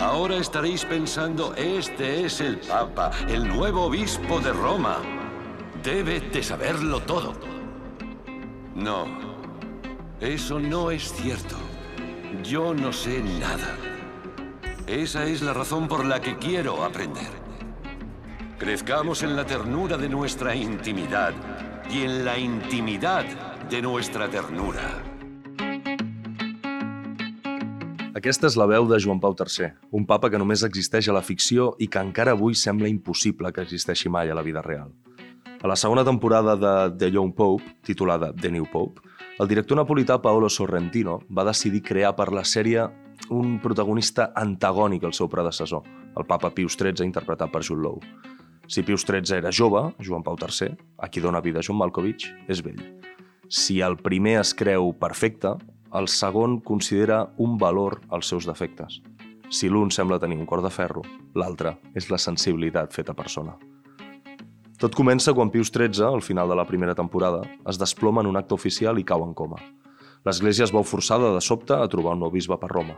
Ahora estaréis pensando, este es el Papa, el nuevo obispo de Roma. Debe de saberlo todo. No, eso no es cierto. Yo no sé nada. Esa es la razón por la que quiero aprender. Crezcamos en la ternura de nuestra intimidad y en la intimidad de nuestra ternura. Aquesta és la veu de Joan Pau III, un papa que només existeix a la ficció i que encara avui sembla impossible que existeixi mai a la vida real. A la segona temporada de The Young Pope, titulada The New Pope, el director napolità Paolo Sorrentino va decidir crear per la sèrie un protagonista antagònic al seu predecessor, el papa Pius XIII interpretat per Jude Law. Si Pius XIII era jove, Joan Pau III, a qui dona vida John Malkovich, és vell. Si el primer es creu perfecte, el segon considera un valor als seus defectes. Si l'un sembla tenir un cor de ferro, l'altre és la sensibilitat feta persona. Tot comença quan Pius XIII, al final de la primera temporada, es desploma en un acte oficial i cau en coma. L'Església es veu forçada de sobte a trobar un nou bisbe per Roma.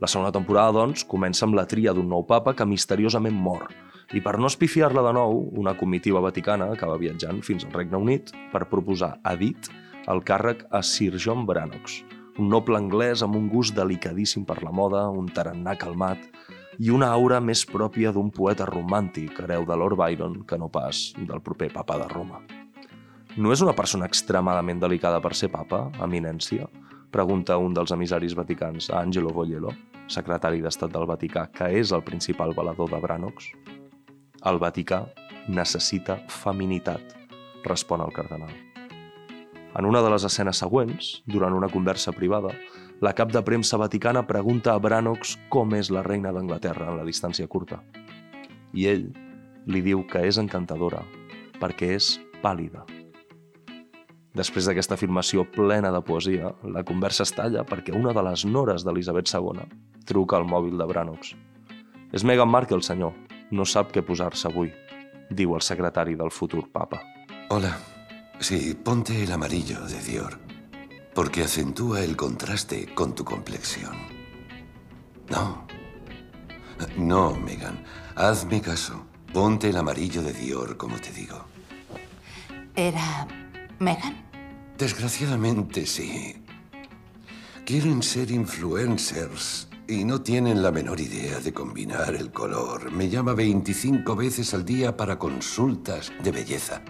La segona temporada, doncs, comença amb la tria d'un nou papa que misteriosament mor. I per no espifiar-la de nou, una comitiva vaticana acaba viatjant fins al Regne Unit per proposar a dit el càrrec a Sir John Branox, un noble anglès amb un gust delicadíssim per la moda, un tarannà calmat i una aura més pròpia d'un poeta romàntic, hereu de Lord Byron, que no pas del proper papa de Roma. No és una persona extremadament delicada per ser papa, eminència? Pregunta un dels emissaris vaticans Angelo Voglielo, secretari d'Estat del Vaticà, que és el principal valedor de Branox. El Vaticà necessita feminitat, respon el cardenal. En una de les escenes següents, durant una conversa privada, la cap de premsa vaticana pregunta a Branox com és la reina d'Anglaterra en la distància curta. I ell li diu que és encantadora perquè és pàl·lida. Després d'aquesta afirmació plena de poesia, la conversa es talla perquè una de les nores d'Elisabet II truca al mòbil de Branox. És Meghan Markle, senyor. No sap què posar-se avui, diu el secretari del futur papa. Hola, Sí, ponte el amarillo de Dior, porque acentúa el contraste con tu complexión. No. No, Megan. Hazme caso. Ponte el amarillo de Dior, como te digo. ¿Era Megan? Desgraciadamente sí. Quieren ser influencers y no tienen la menor idea de combinar el color. Me llama 25 veces al día para consultas de belleza.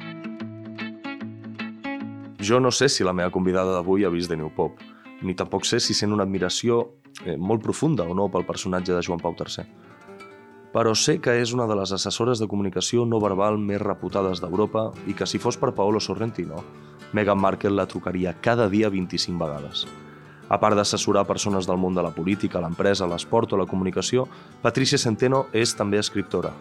Jo no sé si la meva convidada d'avui ha vist The New Pop, ni tampoc sé si sent una admiració eh, molt profunda o no pel personatge de Joan Pau III. Però sé que és una de les assessores de comunicació no verbal més reputades d'Europa i que si fos per Paolo Sorrentino, Meghan Markle la trucaria cada dia 25 vegades. A part d'assessorar persones del món de la política, l'empresa, l'esport o la comunicació, Patricia Centeno és també escriptora,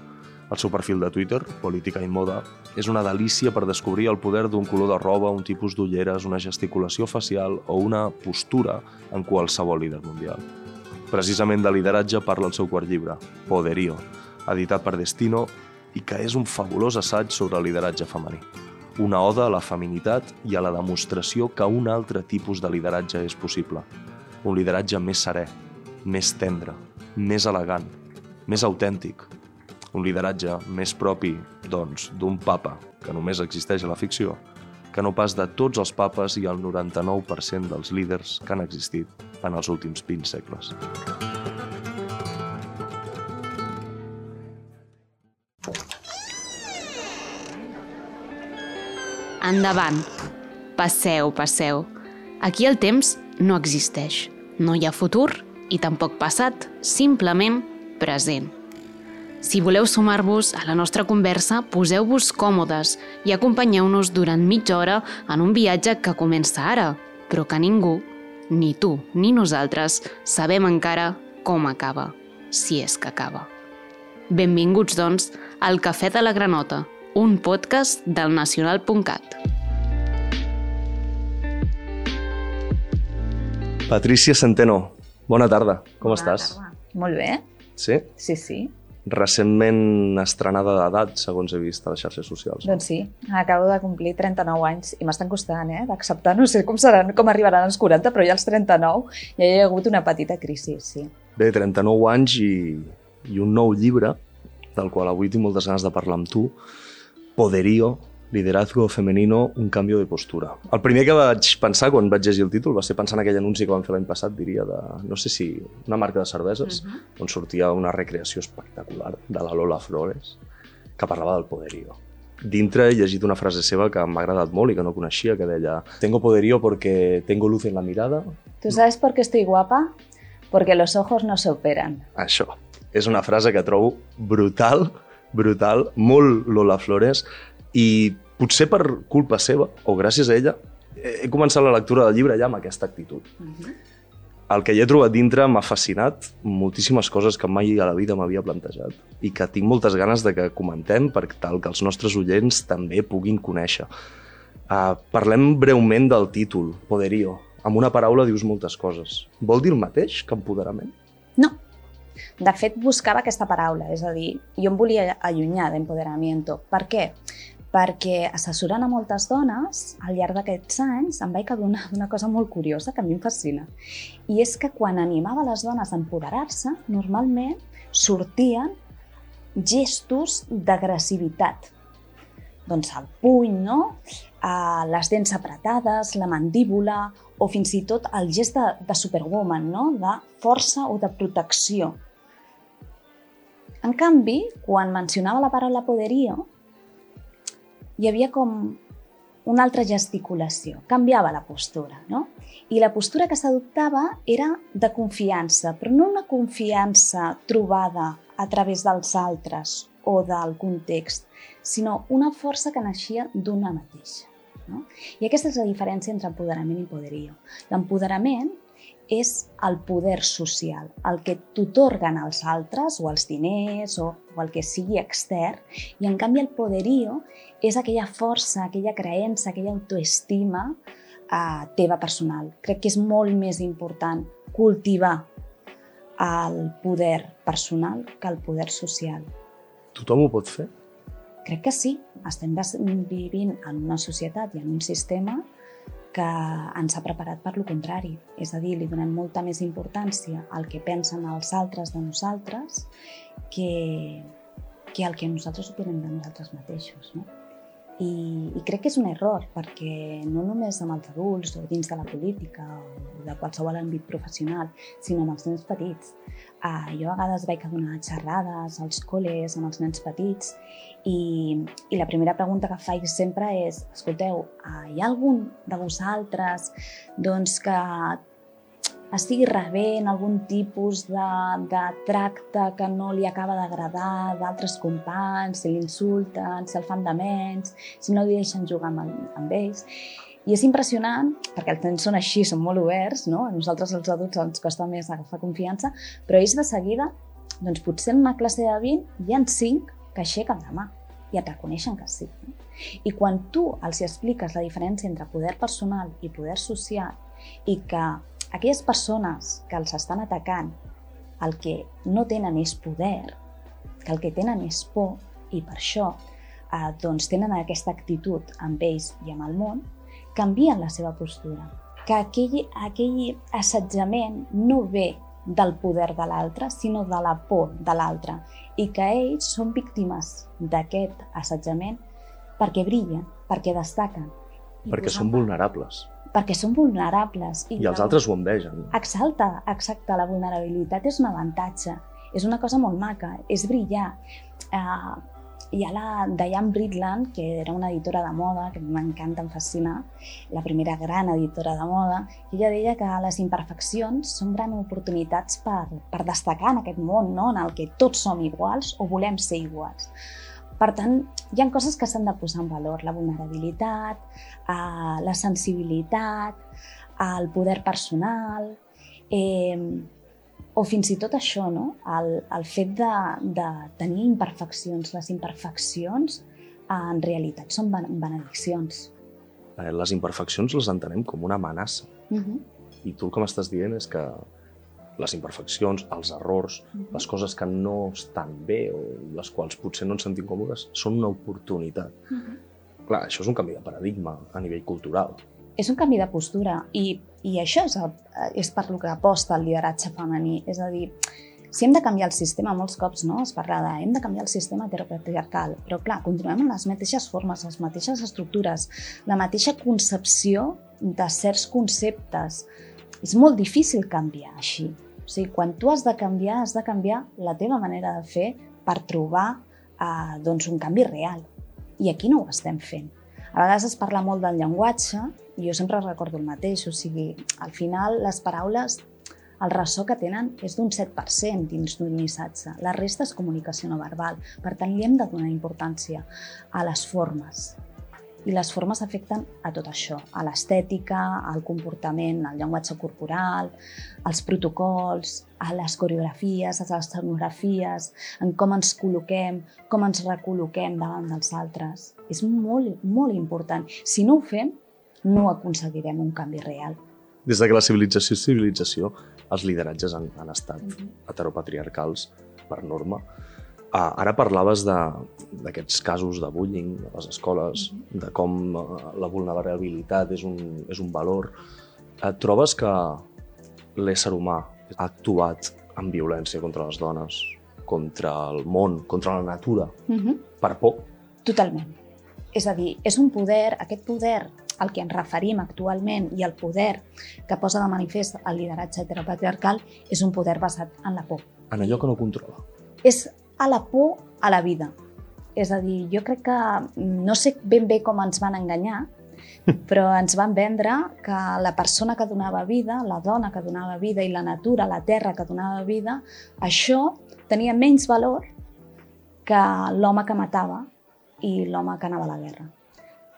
el seu perfil de Twitter, Política i Moda, és una delícia per descobrir el poder d'un color de roba, un tipus d'ulleres, una gesticulació facial o una postura en qualsevol líder mundial. Precisament de lideratge parla el seu quart llibre, Poderio, editat per Destino i que és un fabulós assaig sobre el lideratge femení. Una oda a la feminitat i a la demostració que un altre tipus de lideratge és possible. Un lideratge més serè, més tendre, més elegant, més autèntic, un lideratge més propi, doncs, d'un papa que només existeix a la ficció, que no pas de tots els papes i el 99% dels líders que han existit en els últims 20 segles. Endavant. Passeu, passeu. Aquí el temps no existeix. No hi ha futur i tampoc passat, simplement present. Si voleu sumar-vos a la nostra conversa, poseu-vos còmodes i acompanyeu-nos durant mitja hora en un viatge que comença ara, però que ningú, ni tu ni nosaltres, sabem encara com acaba, si és que acaba. Benvinguts, doncs, al Cafè de la Granota, un podcast del nacional.cat. Patricia Centeno, bona tarda, com Bona estàs? tarda. Molt bé. Sí? Sí, sí. Recentment estrenada d'edat, segons he vist a les xarxes socials. Doncs sí, acabo de complir 39 anys i m'estan costant, eh, d'acceptar. No sé com seran, com arribaran als 40, però ja als 39 ja hi ha hagut una petita crisi, sí. Bé, 39 anys i, i un nou llibre, del qual avui tinc moltes ganes de parlar amb tu, Poderío, liderazgo femenino, un canvi de postura. El primer que vaig pensar quan vaig llegir el títol va ser pensar en aquell anunci que vam fer l'any passat, diria, de, no sé si, una marca de cerveses, uh -huh. on sortia una recreació espectacular de la Lola Flores, que parlava del poderío. Dintre he llegit una frase seva que m'ha agradat molt i que no coneixia, que deia Tengo poderío porque tengo luz en la mirada. ¿Tú sabes por qué estoy guapa? Porque los ojos no se operan. Això. És una frase que trobo brutal, brutal, molt Lola Flores, i potser per culpa seva, o gràcies a ella, he començat la lectura del llibre ja amb aquesta actitud. Uh -huh. El que hi he trobat dintre m'ha fascinat moltíssimes coses que mai a la vida m'havia plantejat i que tinc moltes ganes de que comentem per tal que els nostres oients també puguin conèixer. Uh, parlem breument del títol, Poderío. Amb una paraula dius moltes coses. Vol dir el mateix que empoderament? No. De fet, buscava aquesta paraula, és a dir, jo em volia allunyar d'empoderamiento. Per què? Perquè assessorant a moltes dones, al llarg d'aquests anys, em vaig adonar d'una cosa molt curiosa que a mi em fascina. I és que quan animava les dones a empoderar-se, normalment sortien gestos d'agressivitat. Doncs el puny, no? Uh, les dents apretades, la mandíbula o fins i tot el gest de, de superwoman, no? de força o de protecció. En canvi, quan mencionava la paraula poderío, hi havia com una altra gesticulació, canviava la postura, no? I la postura que s'adoptava era de confiança, però no una confiança trobada a través dels altres o del context, sinó una força que naixia d'una mateixa. No? I aquesta és la diferència entre empoderament i poderío. L'empoderament és el poder social, el que t'otorguen els altres, o els diners, o, o el que sigui extern, i en canvi el poderío és aquella força, aquella creença, aquella autoestima eh, teva personal. Crec que és molt més important cultivar el poder personal que el poder social. Tothom ho pot fer? Crec que sí. Estem vivint en una societat i en un sistema que ens ha preparat per lo contrari. És a dir, li donem molta més importància al que pensen els altres de nosaltres que, que al que nosaltres opinem de nosaltres mateixos. No? I, I crec que és un error, perquè no només amb els adults o dins de la política o de qualsevol àmbit professional, sinó amb els nens petits. Uh, jo a vegades vaig a donar xerrades als col·les amb els nens petits i, i la primera pregunta que faig sempre és escolteu, uh, hi ha algun de vosaltres doncs, que estigui rebent algun tipus de, de tracte que no li acaba d'agradar d'altres companys, si l'insulten, si el fan de menys, si no li deixen jugar amb, amb ells. I és impressionant, perquè els nens són així, són molt oberts, no? A nosaltres els adults ens costa més agafar confiança, però ells de seguida, doncs potser en una classe de 20 hi ha 5 que aixequen la mà i et reconeixen que sí. No? I quan tu els expliques la diferència entre poder personal i poder social i que aquelles persones que els estan atacant el que no tenen és poder, que el que tenen és por i per això eh, doncs tenen aquesta actitud amb ells i amb el món, canvien la seva postura. Que aquell, aquell assetjament no ve del poder de l'altre, sinó de la por de l'altre, i que ells són víctimes d'aquest assetjament perquè brillen, perquè destaquen. Perquè són vulnerables. Perquè són vulnerables. I, I els altres ho envegen. Exacte, exacte. La vulnerabilitat és un avantatge. És una cosa molt maca, és brillar. Uh, hi ha la Diane Britland, que era una editora de moda, que m'encanta, em fascina, la primera gran editora de moda, i ella deia que les imperfeccions són gran oportunitats per, per destacar en aquest món, no? en el que tots som iguals o volem ser iguals. Per tant, hi ha coses que s'han de posar en valor, la vulnerabilitat, eh, la sensibilitat, el poder personal, eh, o fins i tot això, no? el, el fet de, de tenir imperfeccions. Les imperfeccions en realitat són benediccions. Eh, les imperfeccions les entenem com una amenaça. Uh mhm. -huh. I tu el que m'estàs dient és que les imperfeccions, els errors, mhm. -huh. les coses que no estan bé o les quals potser no ens sentim còmodes, són una oportunitat. Mhm. -huh. Clar, això és un canvi de paradigma a nivell cultural. és un canvi de postura i, i això és, el, és per lo que aposta el lideratge femení. És a dir, si hem de canviar el sistema, molts cops no? es parla de hem de canviar el sistema heteropatriarcal, però clar, continuem amb les mateixes formes, les mateixes estructures, la mateixa concepció de certs conceptes. És molt difícil canviar així. O sigui, quan tu has de canviar, has de canviar la teva manera de fer per trobar eh, doncs un canvi real. I aquí no ho estem fent. A vegades es parla molt del llenguatge i jo sempre recordo el mateix, o sigui, al final les paraules, el ressò que tenen és d'un 7% dins d'un missatge. La resta és comunicació no verbal. Per tant, li hem de donar importància a les formes, i les formes afecten a tot això, a l'estètica, al comportament, al llenguatge corporal, als protocols, a les coreografies, a les escenografies, en com ens col·loquem, com ens recol·loquem davant dels altres. És molt, molt important. Si no ho fem, no aconseguirem un canvi real. Des de que la civilització és civilització, els lideratges han, han estat mm -hmm. heteropatriarcals per norma Ah, ara parlaves d'aquests casos de bullying a les escoles, mm -hmm. de com uh, la vulnerabilitat és un, és un valor. Et trobes que l'ésser humà ha actuat amb violència contra les dones, contra el món, contra la natura, mm -hmm. per por? Totalment. És a dir, és un poder, aquest poder al que ens referim actualment i el poder que posa de manifest el lideratge heteropatriarcal és un poder basat en la por. En allò que no controla. És a la por a la vida. És a dir, jo crec que no sé ben bé com ens van enganyar, però ens van vendre que la persona que donava vida, la dona que donava vida i la natura, la terra que donava vida, això tenia menys valor que l'home que matava i l'home que anava a la guerra.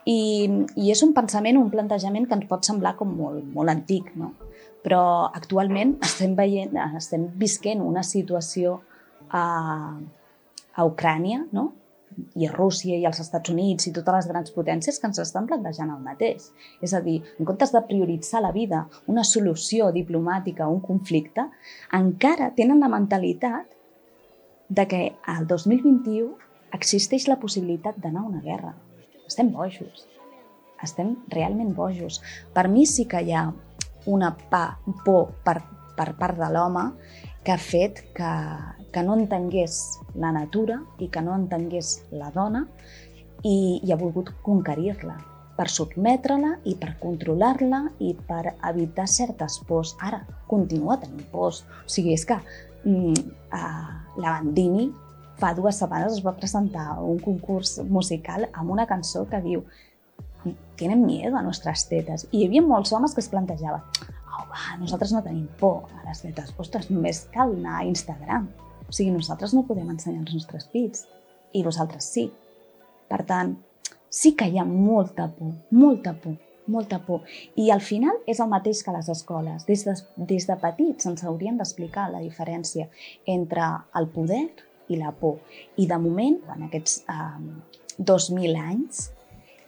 I, I és un pensament, un plantejament que ens pot semblar com molt, molt antic, no? però actualment estem, veient, estem visquent una situació a, a Ucrània, no? i a Rússia i als Estats Units i totes les grans potències que ens estan plantejant el mateix. És a dir, en comptes de prioritzar la vida, una solució diplomàtica a un conflicte, encara tenen la mentalitat de que al 2021 existeix la possibilitat d'anar a una guerra. Estem bojos. Estem realment bojos. Per mi sí que hi ha una por per, per part de l'home que ha fet que, que no entengués la natura i que no entengués la dona i, i ha volgut conquerir-la per sotmetre-la i per controlar-la i per evitar certes pors. Ara, continua tenint pors. O sigui, és que mm, uh, la Bandini fa dues setmanes es va presentar un concurs musical amb una cançó que diu «Tienen miedo a nuestras tetas». I hi havia molts homes que es plantejaven oh, va, nosaltres no tenim por a les tetes. Ostres, només cal anar a Instagram. O sigui, nosaltres no podem ensenyar els nostres pits i vosaltres sí. Per tant, sí que hi ha molta por, molta por, molta por. I al final és el mateix que a les escoles. Des de, des de petits ens haurien d'explicar la diferència entre el poder i la por. I de moment, en aquests eh, 2.000 anys,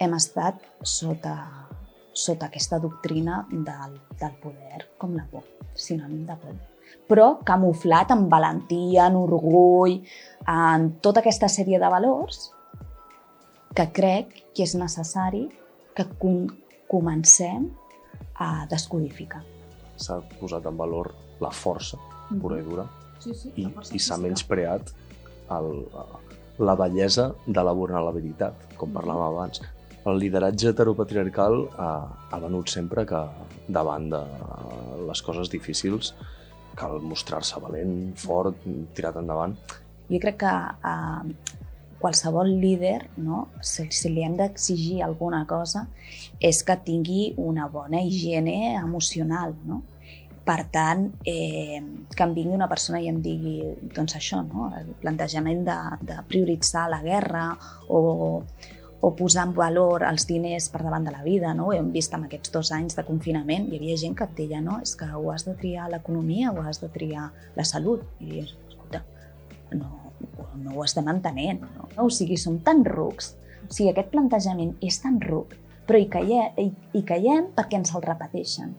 hem estat sota sota aquesta doctrina del, del poder com la por, sinònim de por. Però camuflat en valentia, en orgull, en tota aquesta sèrie de valors que crec que és necessari que com comencem a descodificar. S'ha posat en valor la força mm-hmm. pura i dura sí, sí, i, i s'ha menyspreat el, la bellesa de la vulnerabilitat, com mm-hmm. parlàvem abans el lideratge heteropatriarcal ha, ha venut sempre que davant de les coses difícils cal mostrar-se valent, fort, tirat endavant. Jo crec que a qualsevol líder, no, si, si li hem d'exigir alguna cosa, és que tingui una bona higiene emocional. No? Per tant, eh, que em vingui una persona i em digui doncs això, no? el plantejament de, de prioritzar la guerra o, o posar en valor els diners per davant de la vida. No? Ho hem vist amb aquests dos anys de confinament. Hi havia gent que et deia no, és que o has de triar l'economia o has de triar la salut. I dius, escolta, no, no ho estem entenent. No? O sigui, som tan rucs. O sigui, aquest plantejament és tan ruc, però hi caiem, hi, hi caiem perquè ens el repeteixen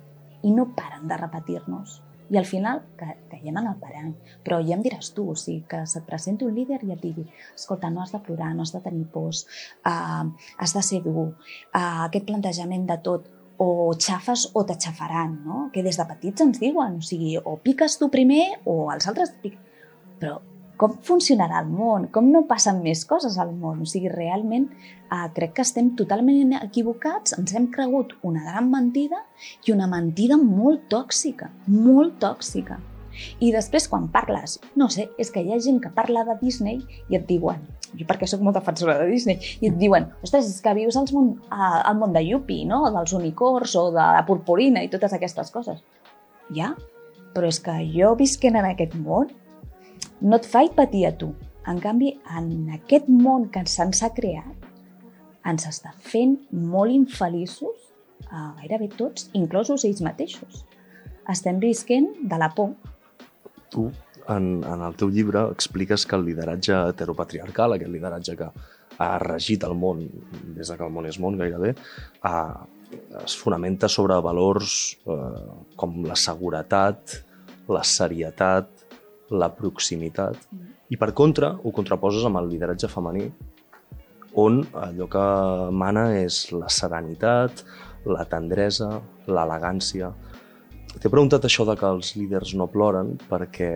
i no paren de repetir-nos. I al final que, caiem en el parany. Però ja em diràs tu, o sigui, que se't presenti un líder i et digui escolta, no has de plorar, no has de tenir pors, uh, has de ser dur, uh, aquest plantejament de tot o xafes o t'aixafaran, no? Que des de petits ens diuen, o sigui, o piques tu primer o els altres piquen. Però com funcionarà el món? Com no passen més coses al món? O sigui, realment eh, crec que estem totalment equivocats, ens hem cregut una gran mentida i una mentida molt tòxica, molt tòxica. I després, quan parles, no sé, és que hi ha gent que parla de Disney i et diuen, jo perquè sóc molt defensora de Disney, i et diuen, ostres, és que vius al món, al món de Yuppie, no? dels unicorns o de la purpurina i totes aquestes coses. Ja, però és que jo visquent en aquest món no et faig patir a tu. En canvi, en aquest món que se'ns ha creat, ens està fent molt infeliços a gairebé tots, inclosos ells mateixos. Estem visquent de la por, tu en, en el teu llibre expliques que el lideratge heteropatriarcal, aquest lideratge que ha regit el món des que el món és món gairebé, ha, es fonamenta sobre valors eh, com la seguretat, la serietat, la proximitat, i per contra ho contraposes amb el lideratge femení, on allò que mana és la serenitat, la tendresa, l'elegància, T'he preguntat això de que els líders no ploren perquè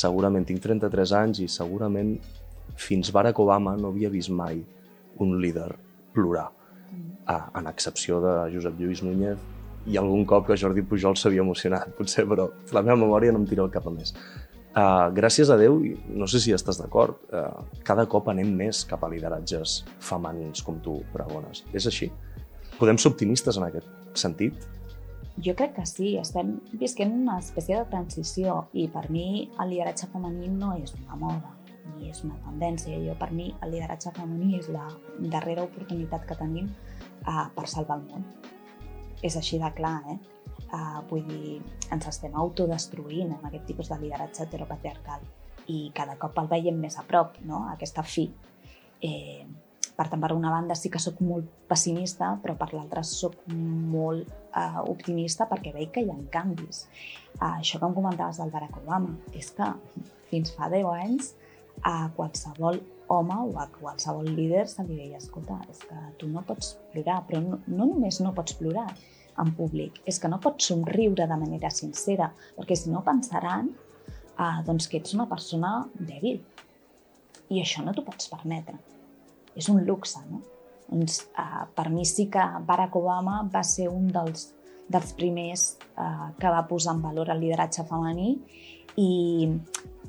segurament tinc 33 anys i segurament fins Barack Obama no havia vist mai un líder plorar, ah, en excepció de Josep Lluís Núñez i algun cop que Jordi Pujol s'havia emocionat, potser, però la meva memòria no em tira el cap a més. Uh, gràcies a Déu, no sé si estàs d'acord, uh, cada cop anem més cap a lideratges femenins, com tu pregones. És així? Podem ser optimistes en aquest sentit? Jo crec que sí, estem visquent una espècie de transició i per mi el lideratge femení no és una moda ni és una tendència. Jo, per mi, el lideratge femení és la darrera oportunitat que tenim uh, per salvar el món. És així de clar, eh? Uh, vull dir, ens estem autodestruint amb aquest tipus de lideratge heteropatriarcal i cada cop el veiem més a prop, no? aquesta fi. Eh, per tant, per una banda sí que sóc molt pessimista, però per l'altra sóc molt uh, optimista perquè veig que hi ha canvis. Uh, això que em comentaves del Barack Obama, és que fins fa 10 anys a qualsevol home o a qualsevol líder se li deia, escolta, és que tu no pots plorar, però no, no només no pots plorar en públic, és que no pots somriure de manera sincera, perquè si no pensaran uh, doncs que ets una persona dèbil. I això no t'ho pots permetre és un luxe, no? Doncs, uh, per mi sí que Barack Obama va ser un dels, dels primers uh, que va posar en valor el lideratge femení i,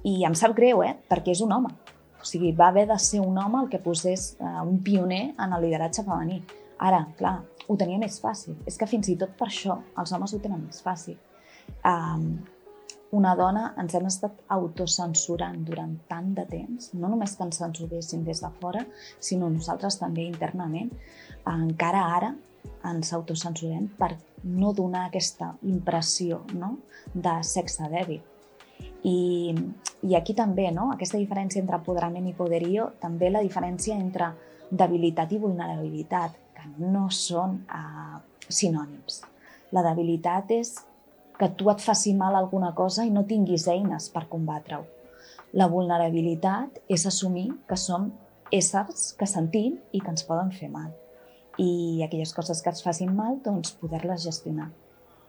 i em sap greu, eh? perquè és un home. O sigui, va haver de ser un home el que posés uh, un pioner en el lideratge femení. Ara, clar, ho tenia més fàcil. És que fins i tot per això els homes ho tenen més fàcil. Um, una dona ens hem estat autocensurant durant tant de temps, no només que ens censuressin des de fora, sinó nosaltres també internament. Encara ara ens autocensurem per no donar aquesta impressió no? de sexe dèbil. I, I aquí també, no? aquesta diferència entre apoderament i poderio, també la diferència entre debilitat i vulnerabilitat, que no són uh, sinònims. La debilitat és que tu et faci mal alguna cosa i no tinguis eines per combatre-ho. La vulnerabilitat és assumir que som éssers que sentim i que ens poden fer mal. I aquelles coses que ens facin mal, doncs poder-les gestionar.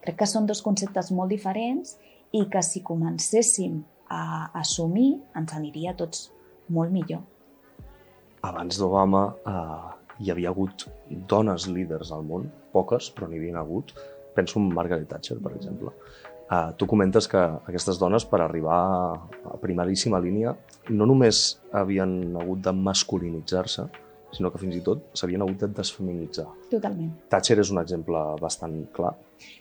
Crec que són dos conceptes molt diferents i que si comencéssim a assumir ens aniria a tots molt millor. Abans d'Obama eh, hi havia hagut dones líders al món, poques, però n'hi havia hagut, penso en Margaret Thatcher, per exemple. Uh, tu comentes que aquestes dones, per arribar a primeríssima línia, no només havien hagut de masculinitzar-se, sinó que fins i tot s'havien hagut de desfeminitzar. Totalment. Thatcher és un exemple bastant clar.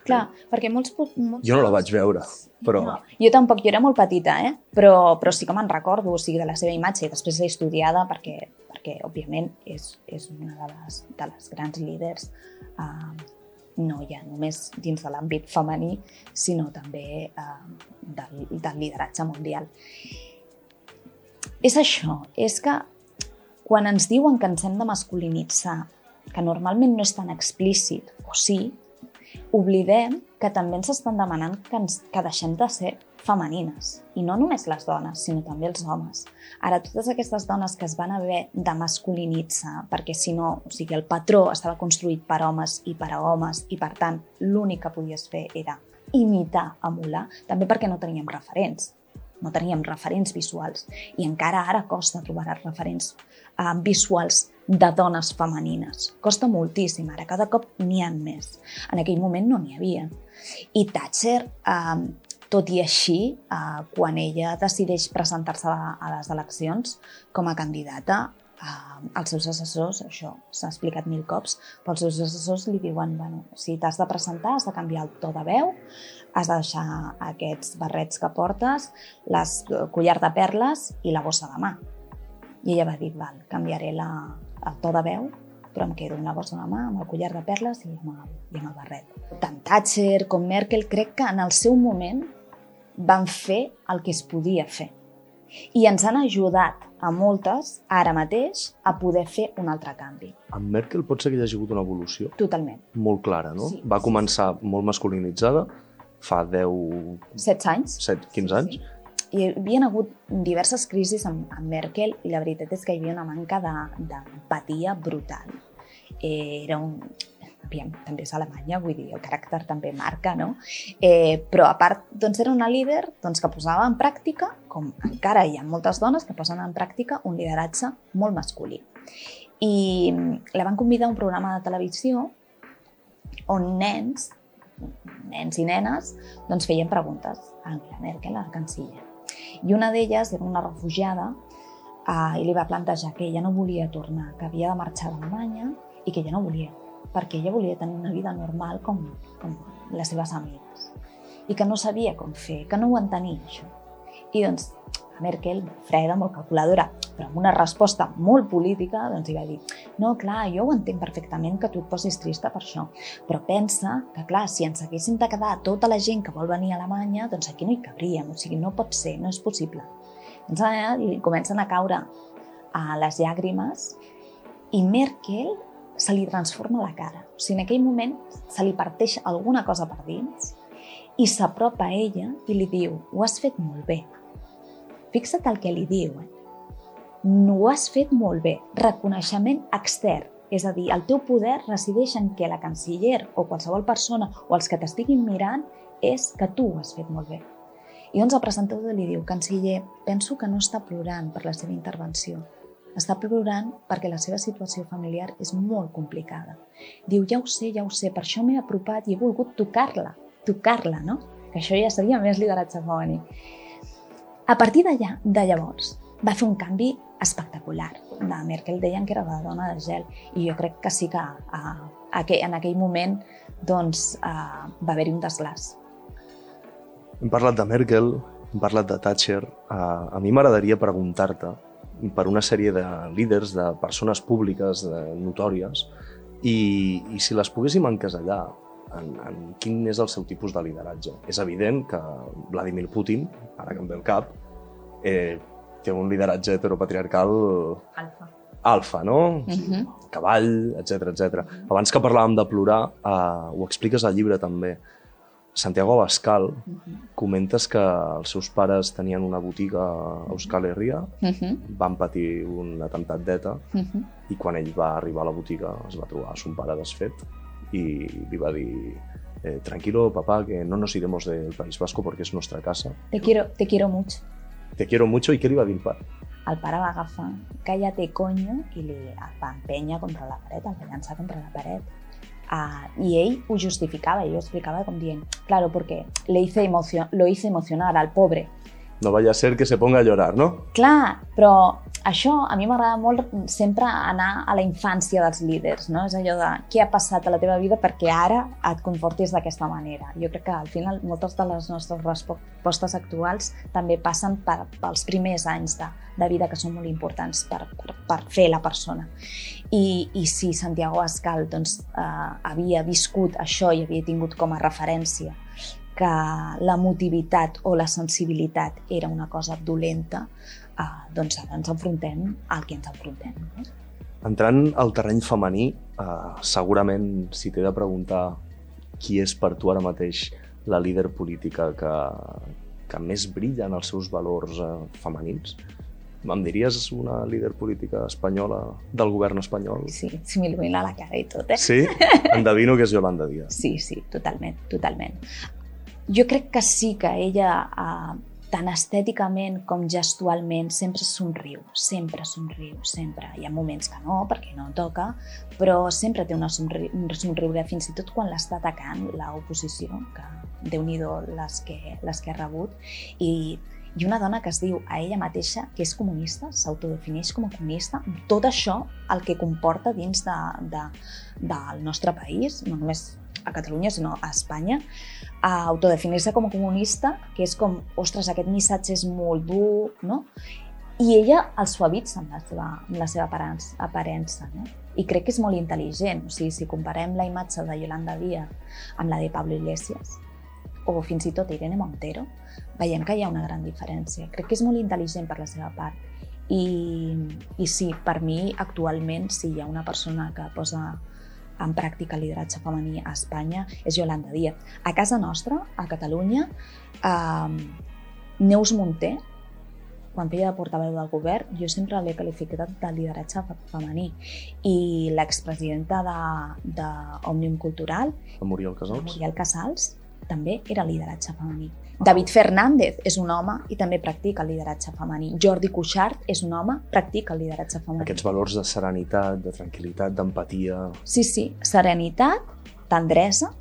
Clar, perquè molts... molts jo no la vaig veure, però... No, jo tampoc, jo era molt petita, eh? però, però sí que me'n recordo, o sigui, de la seva imatge, i després l'he estudiada perquè, perquè òbviament, és, és una de les, de les grans líders uh, no ja només dins de l'àmbit femení, sinó també eh, del, del lideratge mundial. És això, és que quan ens diuen que ens hem de masculinitzar, que normalment no és tan explícit, o sí, oblidem que també ens estan demanant que, ens, que deixem de ser femenines. I no només les dones, sinó també els homes. Ara, totes aquestes dones que es van haver de masculinitzar, perquè si no, o sigui, el patró estava construït per homes i per a homes, i per tant, l'únic que podies fer era imitar, emular, també perquè no teníem referents. No teníem referents visuals. I encara ara costa trobar referents uh, visuals de dones femenines. Costa moltíssim, ara cada cop n'hi ha més. En aquell moment no n'hi havia. I Thatcher, eh, tot i així, eh, quan ella decideix presentar-se a les eleccions com a candidata, eh, els seus assessors, això s'ha explicat mil cops, però els seus assessors li diuen, bueno, si t'has de presentar has de canviar el to de veu, has de deixar aquests barrets que portes, les collar de perles i la bossa de mà. I ella va dir, val, canviaré la, el to de veu, però em quedo la bossa de mà, amb el collar de perles i amb el, i amb el barret. Tant Thatcher com Merkel crec que en el seu moment van fer el que es podia fer i ens han ajudat a moltes, ara mateix, a poder fer un altre canvi. Amb Merkel pot ser que hi hagi hagut una evolució? Totalment. Molt clara, no? Sí. Va començar molt masculinitzada, fa 10... 16 anys. 7, 15 anys. Sí. Hi havia hagut diverses crisis amb, amb Merkel i la veritat és que hi havia una manca d'empatia brutal. Eh, era un, aviam, també és Alemanya, vull dir, el caràcter també marca, no? Eh, però a part, doncs era una líder doncs, que posava en pràctica, com encara hi ha moltes dones que posen en pràctica un lideratge molt masculí. I la van convidar a un programa de televisió on nens, nens i nenes, doncs feien preguntes a Angela Merkel, a la canciller. I una d'elles era una refugiada eh, i li va plantejar que ella no volia tornar, que havia de marxar d'Alemanya i que ella no volia perquè ella volia tenir una vida normal com, com les seves amigues i que no sabia com fer, que no ho entenia això. I doncs a Merkel, freda, molt calculadora, però amb una resposta molt política, doncs hi va dir no, clar, jo ho entenc perfectament que tu et posis trista per això, però pensa que, clar, si ens haguéssim de quedar tota la gent que vol venir a Alemanya, doncs aquí no hi cabríem, o sigui, no pot ser, no és possible. Doncs allà li comencen a caure a les llàgrimes i Merkel se li transforma la cara. O sigui, en aquell moment se li parteix alguna cosa per dins i s'apropa a ella i li diu ho has fet molt bé. Fixa't el que li diu. Eh? No ho has fet molt bé. Reconeixement extern. És a dir, el teu poder resideix en que la canciller o qualsevol persona o els que t'estiguin mirant és que tu ho has fet molt bé. I doncs el presentador li diu, canciller, penso que no està plorant per la seva intervenció, està plorant perquè la seva situació familiar és molt complicada. Diu, ja ho sé, ja ho sé, per això m'he apropat i he volgut tocar-la, tocar-la, no? Que això ja seria més lideratge femení. A partir d'allà, de llavors, va fer un canvi espectacular. De Merkel deien que era la dona de gel i jo crec que sí que a, a, en aquell moment doncs, a, va haver-hi un desglàs. Hem parlat de Merkel, hem parlat de Thatcher. A, a mi m'agradaria preguntar-te per una sèrie de líders, de persones públiques de notòries, i, i si les poguéssim encasellar en, en quin és el seu tipus de lideratge. És evident que Vladimir Putin, ara que em ve el cap, eh, té un lideratge heteropatriarcal alfa, alfa no? Uh -huh. Cavall, etc etc. Abans que parlàvem de plorar, eh, ho expliques al llibre també. Santiago Abascal, uh -huh. comentes que els seus pares tenien una botiga a Euskal Herria, uh -huh. van patir un atemptat d'ETA, uh -huh. i quan ell va arribar a la botiga es va trobar a son pare desfet i li va dir eh, tranquilo papá, que no nos iremos del País Vasco porque es nuestra casa. Te quiero, te quiero mucho. Te quiero mucho, i què li va dir el pare? Va agafar, cállate coño, i li va empènyer contra la paret, el va llançar contra la paret. Uh, y él ho justificaba, ell ho explicava com dient, claro, porque le hice lo hice emocionar al pobre. No vaya a ser que se ponga a llorar, no? Clar, però això a mi m'agrada molt sempre anar a la infància dels líders, no? És allò de què ha passat a la teva vida perquè ara et comportis d'aquesta manera. Jo crec que al final moltes de les nostres respostes actuals també passen per, pels primers anys de, de vida que són molt importants per, per, per fer la persona. I, i si Santiago Ascal doncs, eh, havia viscut això i havia tingut com a referència que la motivitat o la sensibilitat era una cosa dolenta, eh, doncs ara ens enfrontem al que ens enfrontem. No? Entrant al terreny femení, eh, segurament si t'he de preguntar qui és per tu ara mateix la líder política que que més brillen els seus valors eh, femenins. Em diries una líder política espanyola del govern espanyol? Sí, si m'il·lumina la cara i tot, eh? Sí? Endevino que és Yolanda Díaz. Sí, sí, totalment, totalment. Jo crec que sí que ella, eh, tant estèticament com gestualment, sempre somriu, sempre somriu, sempre. Hi ha moments que no, perquè no toca, però sempre té una somri un somriure, fins i tot quan l'està atacant l'oposició, que déu nhi les, que, les que ha rebut, i i una dona que es diu a ella mateixa que és comunista, s'autodefineix com a comunista, tot això el que comporta dins de, de, del nostre país, no només a Catalunya, sinó a Espanya, a autodefinir-se com a comunista, que és com, ostres, aquest missatge és molt dur, no? I ella el suavitza amb la seva, amb la seva aparença, no? I crec que és molt intel·ligent. O sigui, si comparem la imatge de Yolanda Díaz amb la de Pablo Iglesias, o fins i tot Irene Montero, veiem que hi ha una gran diferència. Crec que és molt intel·ligent per la seva part. I, i sí, per mi, actualment, si hi ha una persona que posa en pràctica el lideratge femení a Espanya, és Yolanda Díaz. A casa nostra, a Catalunya, eh, Neus Munté, quan feia de portaveu del govern, jo sempre l'he qualificat de lideratge femení. I l'expresidenta d'Òmnium Cultural, Muriel Casals, Muriel Casals també era lideratge femení. David Fernández és un home i també practica el lideratge femení. Jordi Cuixart és un home, practica el lideratge femení. Aquests valors de serenitat, de tranquil·litat, d'empatia... Sí, sí, serenitat, tendresa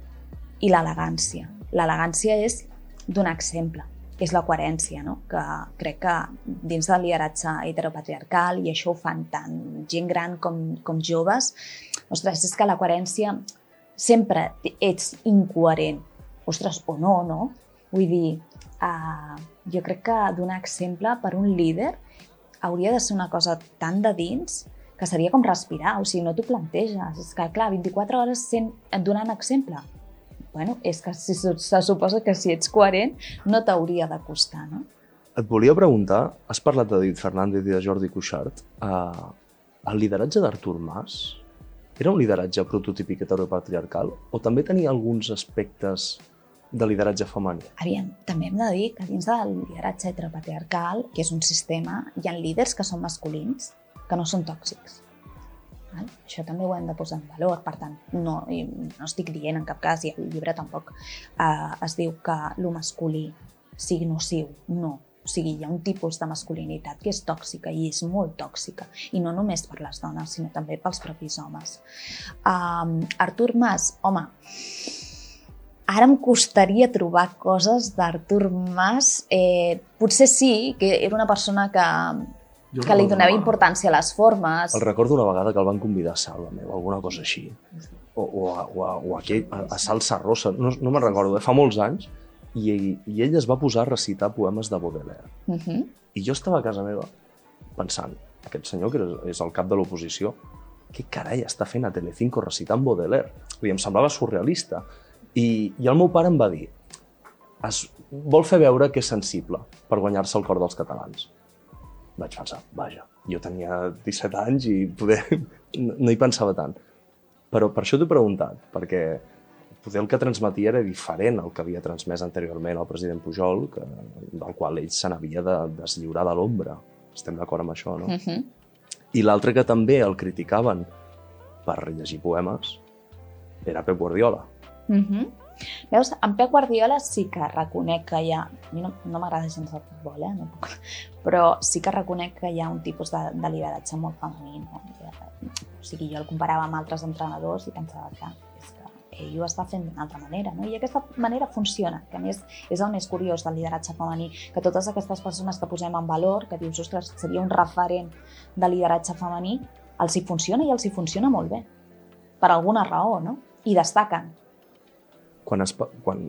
i l'elegància. L'elegància és donar exemple, és la coherència, no? que crec que dins del lideratge heteropatriarcal, i això ho fan tant gent gran com, com joves, ostres, és que la coherència sempre ets incoherent, ostres, o no, no? Vull dir, uh, jo crec que donar exemple per un líder hauria de ser una cosa tan de dins que seria com respirar, o sigui, no t'ho planteges. És que, clar, 24 hores sent, donant exemple. Bueno, és que si se suposa que si ets coherent no t'hauria de costar, no? Et volia preguntar, has parlat de David Fernández i de Jordi Cuixart, uh, el lideratge d'Artur Mas era un lideratge prototípic heteropatriarcal o també tenia alguns aspectes de lideratge femení? Aviam, també hem de dir que dins del lideratge heteropatriarcal, que és un sistema, hi ha líders que són masculins, que no són tòxics. Val? Això també ho hem de posar en valor, per tant, no, no estic dient en cap cas, i el llibre tampoc eh, es diu que el masculí sigui nociu, no. O sigui, hi ha un tipus de masculinitat que és tòxica i és molt tòxica, i no només per les dones, sinó també pels propis homes. Um, Artur Mas, home, Ara em costaria trobar coses d'Artur Mas. Eh, potser sí, que era una persona que, jo que li donava importància a les formes. El recordo una vegada que el van convidar a Salva meva, alguna cosa així. O, o, a, o, a, o a, aquell, a, a Salsa Rosa, no, no me'n recordo, eh? fa molts anys, i, i ell es va posar a recitar poemes de Baudelaire. Uh -huh. I jo estava a casa meva pensant, aquest senyor que és el cap de l'oposició, què carai està fent a Telecinco recitant Baudelaire? I em semblava surrealista. I, I el meu pare em va dir es vol fer veure que és sensible per guanyar-se el cor dels catalans. Vaig pensar, vaja, jo tenia 17 anys i poder no hi pensava tant. Però per això t'he preguntat, perquè poder el que transmetia era diferent al que havia transmès anteriorment el president Pujol, que, del qual ell se n'havia de deslliurar de l'ombra. Estem d'acord amb això, no? Uh -huh. I l'altre que també el criticaven per llegir poemes era Pep Guardiola. Mm -hmm. Veus, en Pep Guardiola sí que reconec que hi ha... A mi no, no m'agrada gens el futbol, eh? No puc... Però sí que reconec que hi ha un tipus de, de lideratge molt femení. No? O sigui, jo el comparava amb altres entrenadors i pensava que és que ell ho està fent d'una altra manera, no? I aquesta manera funciona, que a més és el més curiós del lideratge femení, que totes aquestes persones que posem en valor, que dius, ostres, seria un referent de lideratge femení, els hi funciona i els hi funciona molt bé, per alguna raó, no? I destaquen quan, es, quan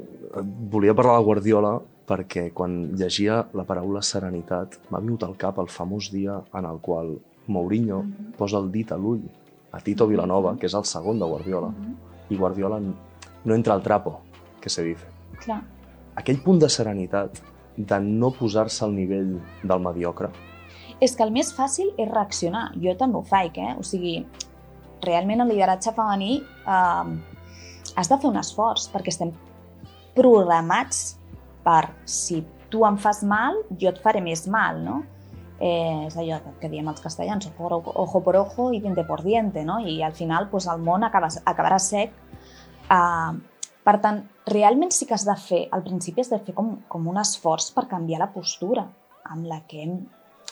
volia parlar de Guardiola perquè quan llegia la paraula serenitat m'ha vingut al cap el famós dia en el qual Mourinho mm -hmm. posa el dit a l'ull a Tito Vilanova, que és el segon de Guardiola, mm -hmm. i Guardiola no entra al trapo, que se dice. Clar. Aquell punt de serenitat, de no posar-se al nivell del mediocre. És que el més fàcil és reaccionar. Jo també ho faig, eh? O sigui, realment el lideratge femení eh, has de fer un esforç perquè estem programats per, si tu em fas mal, jo et faré més mal, no? Eh, és allò que diem els castellans, ojo por ojo i diente por diente, no? I al final pues, el món acaba, acabarà sec. Uh, per tant, realment sí que has de fer, al principi has de fer com, com un esforç per canviar la postura amb la que hem,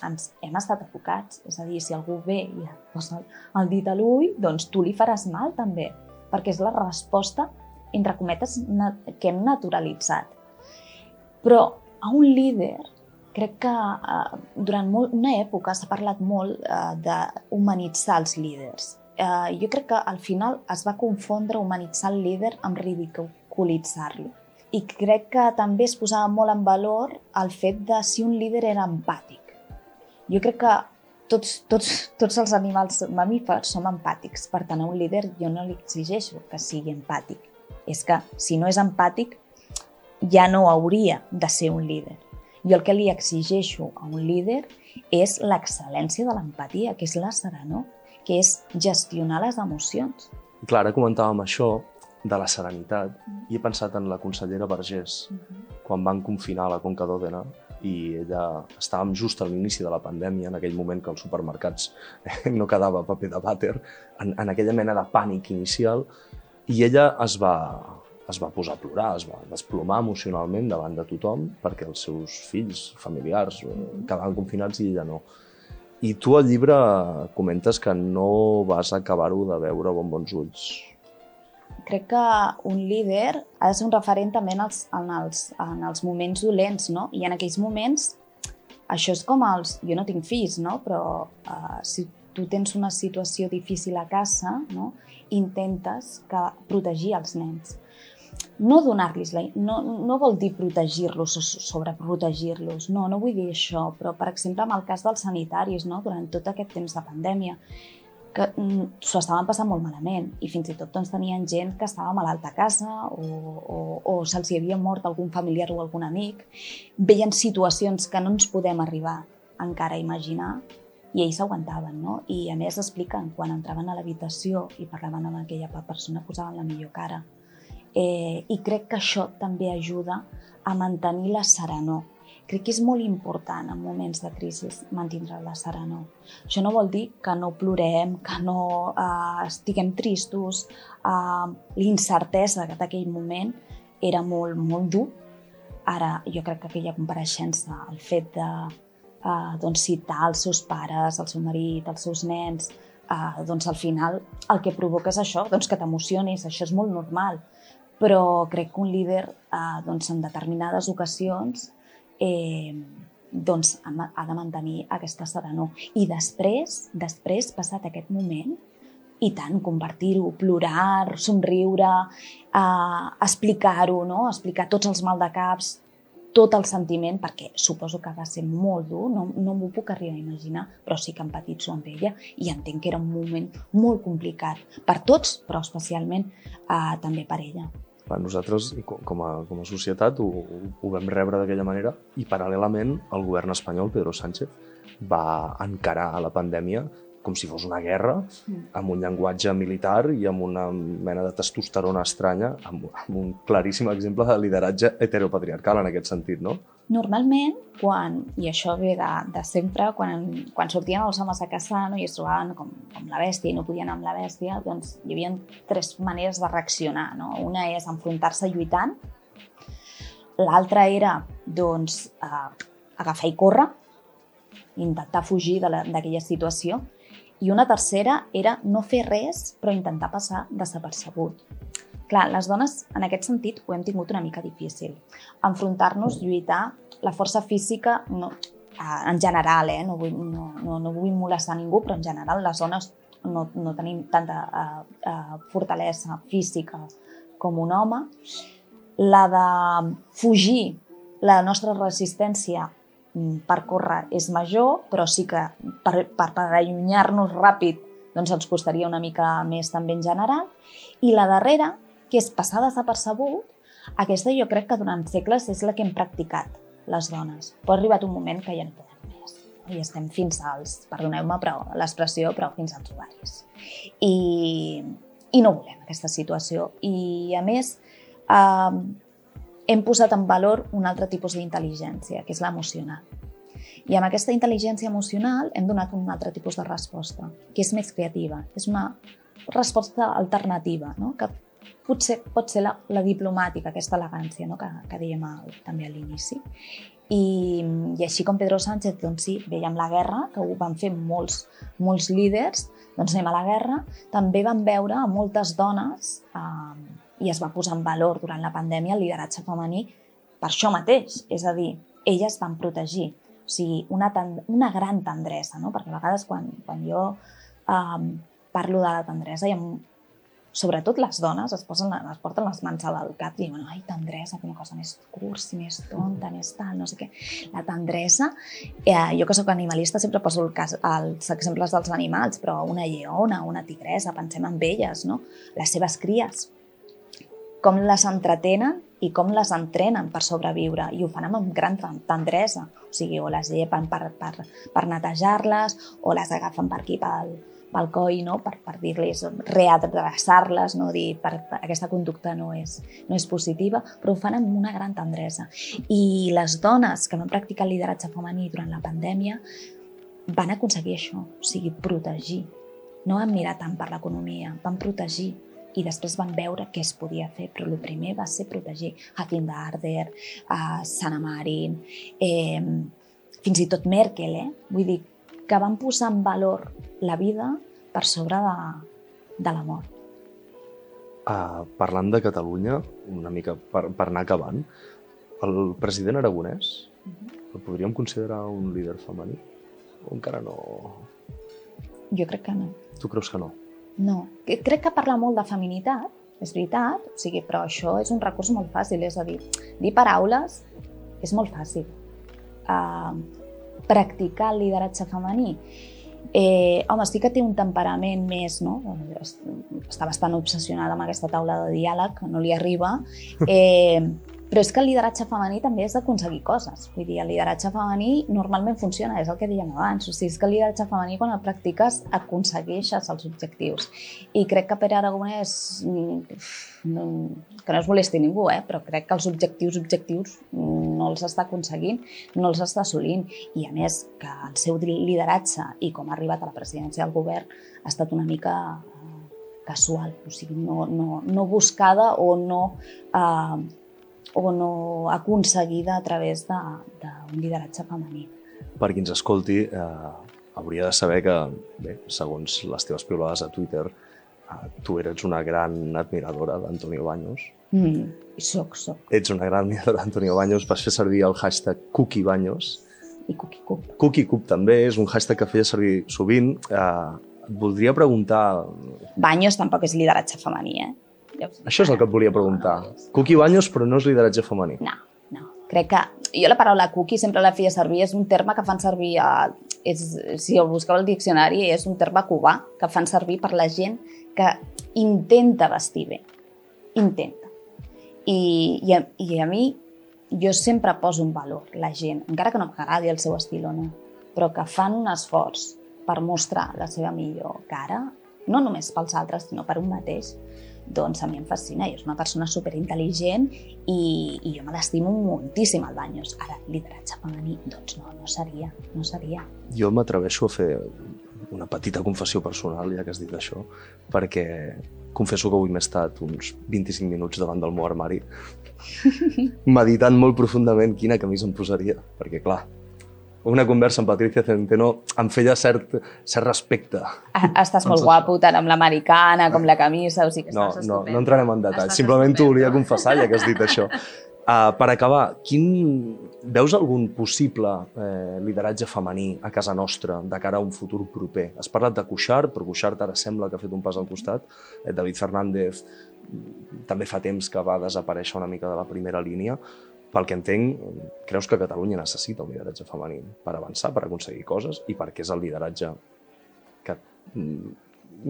ens hem estat enfocats. És a dir, si algú ve i et posa el dit a l'ull, doncs tu li faràs mal també, perquè és la resposta, entre cometes, que hem naturalitzat. Però a un líder, crec que eh, durant molt, una època s'ha parlat molt eh, d'humanitzar els líders. Eh, jo crec que al final es va confondre humanitzar el líder amb ridiculitzar-lo. I crec que també es posava molt en valor el fet de si un líder era empàtic. Jo crec que tots, tots, tots els animals mamífers som empàtics, per tant, a un líder jo no li exigeixo que sigui empàtic. És que si no és empàtic, ja no hauria de ser un líder. Jo el que li exigeixo a un líder és l'excel·lència de l'empatia, que és la serenor, que és gestionar les emocions. Clar, ara comentàvem això de la serenitat i he pensat en la consellera Vergés, uh -huh. quan van confinar la Conca d'Òdena i ella estàvem just a l'inici de la pandèmia, en aquell moment que als supermercats no quedava paper de vàter, en, en aquella mena de pànic inicial, i ella es va, es va posar a plorar, es va desplomar emocionalment davant de tothom perquè els seus fills, familiars, eh, quedaven confinats i ella no. I tu al llibre comentes que no vas acabar-ho de veure amb bons ulls. Crec que un líder ha de ser un referent també en els, en els, en els moments dolents, no? I en aquells moments, això és com els... Jo no tinc fills, no? Però uh, si tu tens una situació difícil a casa, no? intentes que protegir els nens no donar-los la... No, no vol dir protegir-los o sobreprotegir-los, no, no vull dir això, però, per exemple, en el cas dels sanitaris, no, durant tot aquest temps de pandèmia, que mm, s'ho estaven passant molt malament i fins i tot doncs, tenien gent que estava malalta a casa o, o, o se'ls havia mort algun familiar o algun amic, veien situacions que no ens podem arribar encara a imaginar i ells s'aguantaven, no? I a més expliquen, quan entraven a l'habitació i parlaven amb aquella persona, posaven la millor cara Eh, I crec que això també ajuda a mantenir la serenor. Crec que és molt important en moments de crisi mantindre la serenor. Això no vol dir que no plorem, que no eh, estiguem tristos. Eh, L'incertesa d'aquell moment era molt, molt dur. Ara, jo crec que aquella compareixença, el fet de eh, doncs, citar els seus pares, el seu marit, els seus nens, eh, doncs al final el que provoca és això, doncs que t'emocionis, això és molt normal però crec que un líder eh, doncs, en determinades ocasions eh, doncs, ha de mantenir aquesta serenor. I després, després, passat aquest moment, i tant, convertir-ho, plorar, somriure, eh, explicar-ho, no? explicar tots els maldecaps, tot el sentiment, perquè suposo que va ser molt dur, no, no m'ho puc arribar a imaginar, però sí que empatitzo amb ella i entenc que era un moment molt complicat per tots, però especialment eh, també per ella nosaltres, com a, com a societat, ho, ho vam rebre d'aquella manera i, paral·lelament, el govern espanyol, Pedro Sánchez, va encarar la pandèmia com si fos una guerra, mm. amb un llenguatge militar i amb una mena de testosterona estranya, amb, amb un claríssim exemple de lideratge heteropatriarcal en aquest sentit, no? Normalment, quan, i això ve de, de sempre, quan, quan sortien els homes a caçar no, i es trobaven com, com la bèstia i no podien amb la bèstia, doncs hi havia tres maneres de reaccionar. No? Una és enfrontar-se lluitant, l'altra era doncs, eh, agafar i córrer, intentar fugir d'aquella situació, i una tercera era no fer res però intentar passar desapercebut. Clar, les dones, en aquest sentit, ho hem tingut una mica difícil. Enfrontar-nos, lluitar, la força física, no, en general, eh? no, vull, no, no, no vull molestar ningú, però en general les dones no, no tenim tanta uh, uh, fortalesa física com un home. La de fugir, la nostra resistència mm, per córrer és major, però sí que per, per, per allunyar-nos ràpid doncs ens costaria una mica més també en general. I la darrera, que és passar desapercebut, aquesta jo crec que durant segles és la que hem practicat les dones. Però ha arribat un moment que ja no podem més. I estem fins als, perdoneu-me l'expressió, però fins als ovaris. I, I no volem aquesta situació. I a més, eh, hem posat en valor un altre tipus d'intel·ligència, que és l'emocional. I amb aquesta intel·ligència emocional hem donat un altre tipus de resposta, que és més creativa, és una resposta alternativa, no? que potser pot ser la, la diplomàtica, aquesta elegància no? que, que dèiem al, també a l'inici. I, I així com Pedro Sánchez, doncs sí, veiem la guerra, que ho van fer molts, molts líders, doncs anem a la guerra, també van veure a moltes dones eh, i es va posar en valor durant la pandèmia el lideratge femení per això mateix, és a dir, elles van protegir, o sigui, una, una gran tendresa, no? perquè a vegades quan, quan jo eh, parlo de la tendresa i amb, sobretot les dones es, posen, es porten les mans al cap i diuen ai, tendresa, una cosa més cursi, més tonta, més tal, no sé què. La tendresa, eh, jo que sóc animalista sempre poso el cas, els exemples dels animals, però una lleona, una tigresa, pensem en elles, no? les seves cries, com les entretenen i com les entrenen per sobreviure i ho fan amb gran tendresa, o sigui, o les llepen per, per, per netejar-les o les agafen per aquí pel, coll, no? per, per dir-les, readreçar-les, no? dir per, per, aquesta conducta no és, no és positiva, però ho fan amb una gran tendresa. I les dones que van practicar el lideratge femení durant la pandèmia van aconseguir això, o sigui, protegir. No van mirar tant per l'economia, van protegir i després van veure què es podia fer, però el primer va ser protegir Jacinda Arder, a Sanna Marin, eh, fins i tot Merkel, eh? vull dir, que van posar en valor la vida per sobre de, de la mort. Uh, parlant de Catalunya, una mica per, per anar acabant, el president aragonès uh -huh. el podríem considerar un líder femení? O encara no? Jo crec que no. Tu creus que no? No. Crec que parla molt de feminitat, és veritat, o sigui, però això és un recurs molt fàcil, és a dir, dir paraules és molt fàcil. Uh, practicar el lideratge femení Eh, home, sí que té un temperament més, no? Està bastant obsessionada amb aquesta taula de diàleg, no li arriba. Eh, però és que el lideratge femení també és d'aconseguir coses. Vull dir, el lideratge femení normalment funciona, és el que dèiem abans. O sigui, és que el lideratge femení, quan el practiques, aconsegueixes els objectius. I crec que Pere Aragonès, mm, no, que no es molesti ningú, eh? però crec que els objectius objectius no els està aconseguint, no els està assolint. I a més, que el seu lideratge i com ha arribat a la presidència del govern ha estat una mica eh, casual, o sigui, no, no, no buscada o no eh, o no aconseguida a través d'un lideratge femení. Per qui ens escolti, eh, hauria de saber que, bé, segons les teves piulades a Twitter, eh, tu eres una gran admiradora d'Antonio Baños. Mm, soc, soc. Ets una gran admiradora d'Antonio Baños, vas fer servir el hashtag Cookie Baños. I Cookie Cup. Cookie Cup també és un hashtag que feia servir sovint. Eh, et voldria preguntar... Baños tampoc és lideratge femení, eh? Això és el que et volia preguntar. Cookie Baños, però no és lideratge femení. No, no. Crec que jo la paraula cookie sempre la feia servir, és un terme que fan servir, a, és, si el busqueu al diccionari, és un terme cubà que fan servir per la gent que intenta vestir bé. Intenta. I, i, a, i a mi, jo sempre poso un valor, la gent, encara que no m'agradi el seu estil o no, però que fan un esforç per mostrar la seva millor cara, no només pels altres, sinó per un mateix, doncs a mi em fascina i és una persona superintel·ligent i, i jo me l'estimo moltíssim al Banyos. Ara, lideratge femení, doncs no, no seria, no seria. Jo m'atreveixo a fer una petita confessió personal, ja que has dit això, perquè confesso que avui m'he estat uns 25 minuts davant del meu armari meditant molt profundament quina camisa em posaria, perquè clar, una conversa amb Patricia Centeno em feia cert, cert respecte. Ah, estàs molt guapo, tant amb l'americana com la camisa, o sigui que no, no, no entrarem en detall. Simplement t'ho volia confessar, ja que has dit això. Uh, per acabar, quin... veus algun possible eh, lideratge femení a casa nostra de cara a un futur proper? Has parlat de Cuixart, però Cuixart ara sembla que ha fet un pas al costat. Eh, David Fernández també fa temps que va desaparèixer una mica de la primera línia pel que entenc, creus que Catalunya necessita un lideratge femení per avançar, per aconseguir coses i perquè és el lideratge que mm,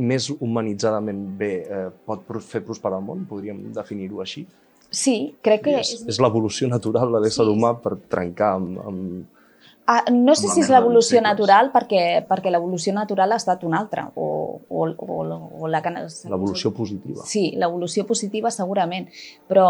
més humanitzadament bé eh, pot fer prosperar el món, podríem definir-ho així? Sí, crec que... és, és l'evolució natural de l'ésser sí. humà per trencar amb... amb Ah, no sé si és l'evolució natural perquè, perquè l'evolució natural ha estat una altra o, o, o, o la L'evolució positiva. Sí, l'evolució positiva segurament, però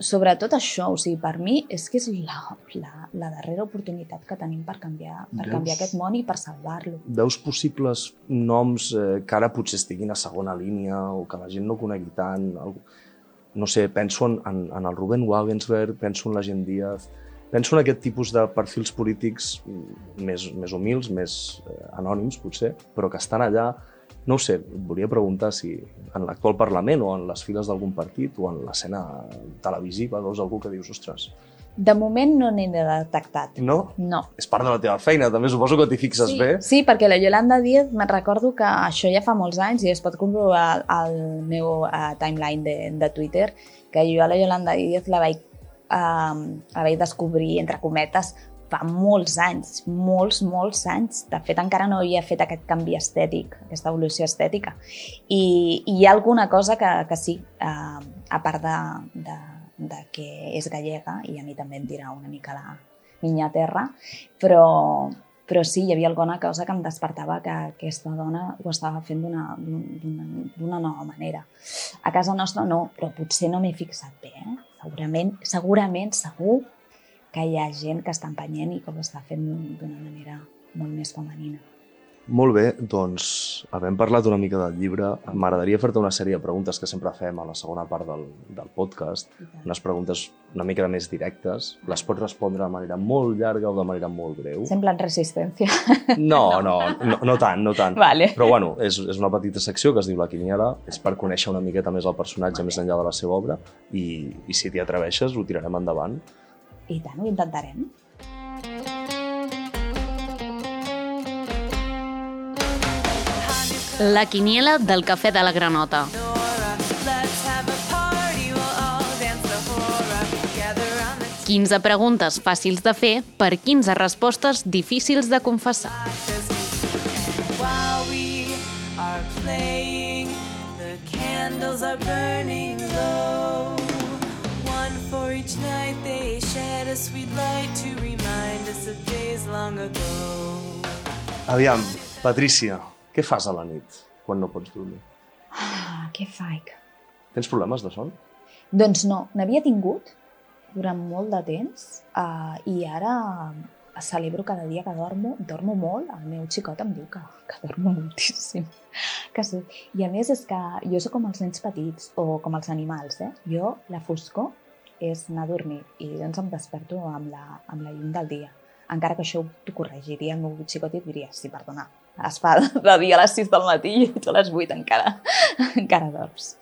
sobretot això, o sigui, per mi és que és la, la, la darrera oportunitat que tenim per canviar, per Veus? canviar aquest món i per salvar-lo. Veus possibles noms eh, que ara potser estiguin a segona línia o que la gent no conegui tant? Algú... No sé, penso en, en, en el Ruben Wagensberg, penso en la gent Díaz, penso en aquest tipus de perfils polítics més, més humils, més eh, anònims, potser, però que estan allà no ho sé, volia preguntar si en l'actual Parlament o en les files d'algun partit o en l'escena televisiva veus algú que dius, ostres, De moment no n'he detectat. no? No. És part de la teva feina, també suposo que t'hi fixes sí, bé. Sí, perquè la Yolanda Díaz, me'n recordo que això ja fa molts anys i es pot comprovar al, al meu uh, timeline de, de Twitter, que jo a la Yolanda Díaz la vaig, uh, la vaig descobrir, entre cometes, fa molts anys, molts, molts anys. De fet, encara no havia fet aquest canvi estètic, aquesta evolució estètica. I, i hi ha alguna cosa que, que sí, uh, a part de, de, de que és gallega, i a mi també em tira una mica la minya terra, però, però sí, hi havia alguna cosa que em despertava que aquesta dona ho estava fent d'una nova manera. A casa nostra no, però potser no m'he fixat bé. Eh? Segurament, segurament, segur que hi ha gent que està empenyent i que ho està fent d'una manera molt més femenina. Molt bé, doncs, havent parlat una mica del llibre, m'agradaria fer-te una sèrie de preguntes que sempre fem a la segona part del, del podcast, unes preguntes una mica més directes. Les pots respondre de manera molt llarga o de manera molt breu. Sembla en resistència. No, no, no, no tant, no tant. Vale. Però bueno, és, és una petita secció que es diu La Quiniela, és per conèixer una miqueta més el personatge més enllà de la seva obra i, i si t'hi atreveixes ho tirarem endavant. I tant, ho intentarem. La quiniela del cafè de la granota. Party, 15 preguntes fàcils de fer per 15 respostes difícils de confessar. Playing, the candles are burning low. A sweet light to remind us of days long ago. Aviam, Patrícia, què fas a la nit quan no pots dormir? Ah, què faig? Tens problemes de son? Doncs no, n'havia tingut durant molt de temps uh, i ara celebro cada dia que dormo, dormo molt, el meu xicot em diu que, que dormo moltíssim. Que sí. I a més és que jo sóc com els nens petits o com els animals, eh? Jo, la foscor és anar a dormir i doncs em desperto amb la, amb la llum del dia. Encara que això t'ho corregiria el meu xicot i et diria, sí, perdona, es fa de dia a les 6 del matí i tu a les 8 encara, encara dorms.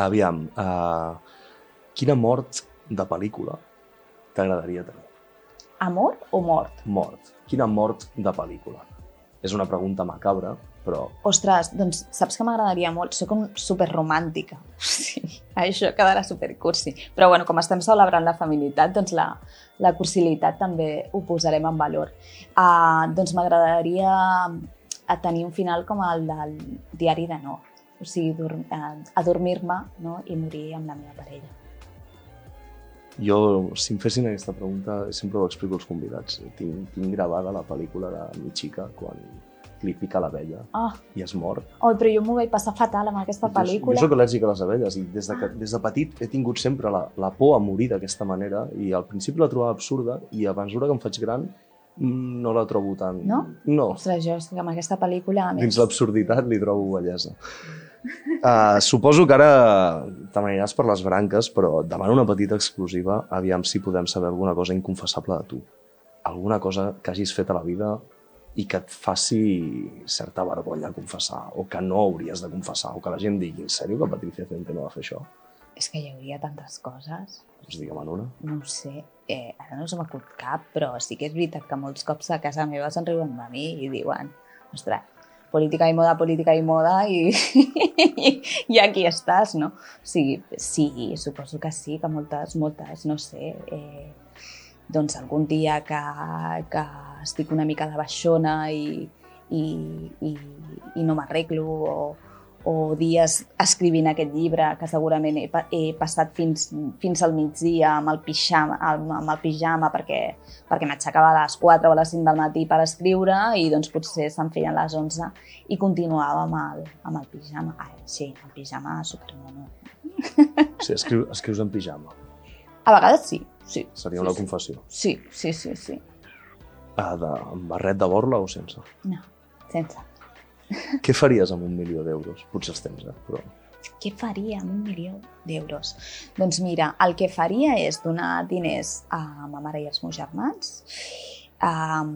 Aviam, uh, quina mort de pel·lícula t'agradaria tenir? Amor o mort? Mort. Quina mort de pel·lícula? És una pregunta macabra, però Ostres, doncs saps que m'agradaria molt? Soc un superromàntica. Sí, això quedarà supercursi. Però bueno, com estem celebrant la feminitat, doncs la, la cursilitat també ho posarem en valor. Uh, doncs m'agradaria a tenir un final com el del diari de no. O sigui, uh, adormir-me no? i morir amb la meva parella. jo, si em fessin aquesta pregunta, sempre ho explico als convidats. Tinc, tinc gravada la pel·lícula de Michika quan li pica l'abella Ah, i es mor. oh, però jo m'ho vaig passar fatal amb aquesta Jo, pel·lícula. jo sóc al·lèrgic a les abelles i des de, que, des de petit he tingut sempre la, la por a morir d'aquesta manera i al principi la trobava absurda i a mesura que em faig gran mm, no la trobo tan... No? No, Ostres, jo que amb aquesta pel·lícula... A més, dins l'absurditat li trobo bellesa. Uh, suposo que ara te n'aniràs per les branques, però demano una petita exclusiva, aviam si podem saber alguna cosa inconfessable de tu. Alguna cosa que hagis fet a la vida i que et faci certa vergonya confessar, o que no hauries de confessar, o que la gent digui, en sèrio que Patricia Cente no va fer això? És que hi hauria tantes coses. Doncs digue'm en una. No ho sé, eh, ara no se m'acut cap, però sí que és veritat que molts cops a casa meva se'n riuen de mi i diuen, ostres, política i moda, política i moda i, i aquí estàs, no? O sigui, sí, suposo que sí, que moltes, moltes, no sé, eh, doncs algun dia que, que estic una mica de baixona i, i, i, i no m'arreglo o, o dies escrivint aquest llibre que segurament he, he passat fins, fins al migdia amb el pijama, amb, el pijama perquè, perquè m'aixecava a les 4 o a les 5 del matí per escriure i doncs potser se'n feien les 11 i continuava amb el, amb el pijama. Ah, sí, el pijama supermono. Sí, escriu, escrius en pijama. A vegades sí, sí. Seria sí, una sí. confessió. Sí, sí, sí, sí. Ah, de, amb barret de borla o sense? No, sense. Què faries amb un milió d'euros? Potser els tens, eh? Però... Què faria amb un milió d'euros? Doncs mira, el que faria és donar diners a ma mare i als meus germans, um,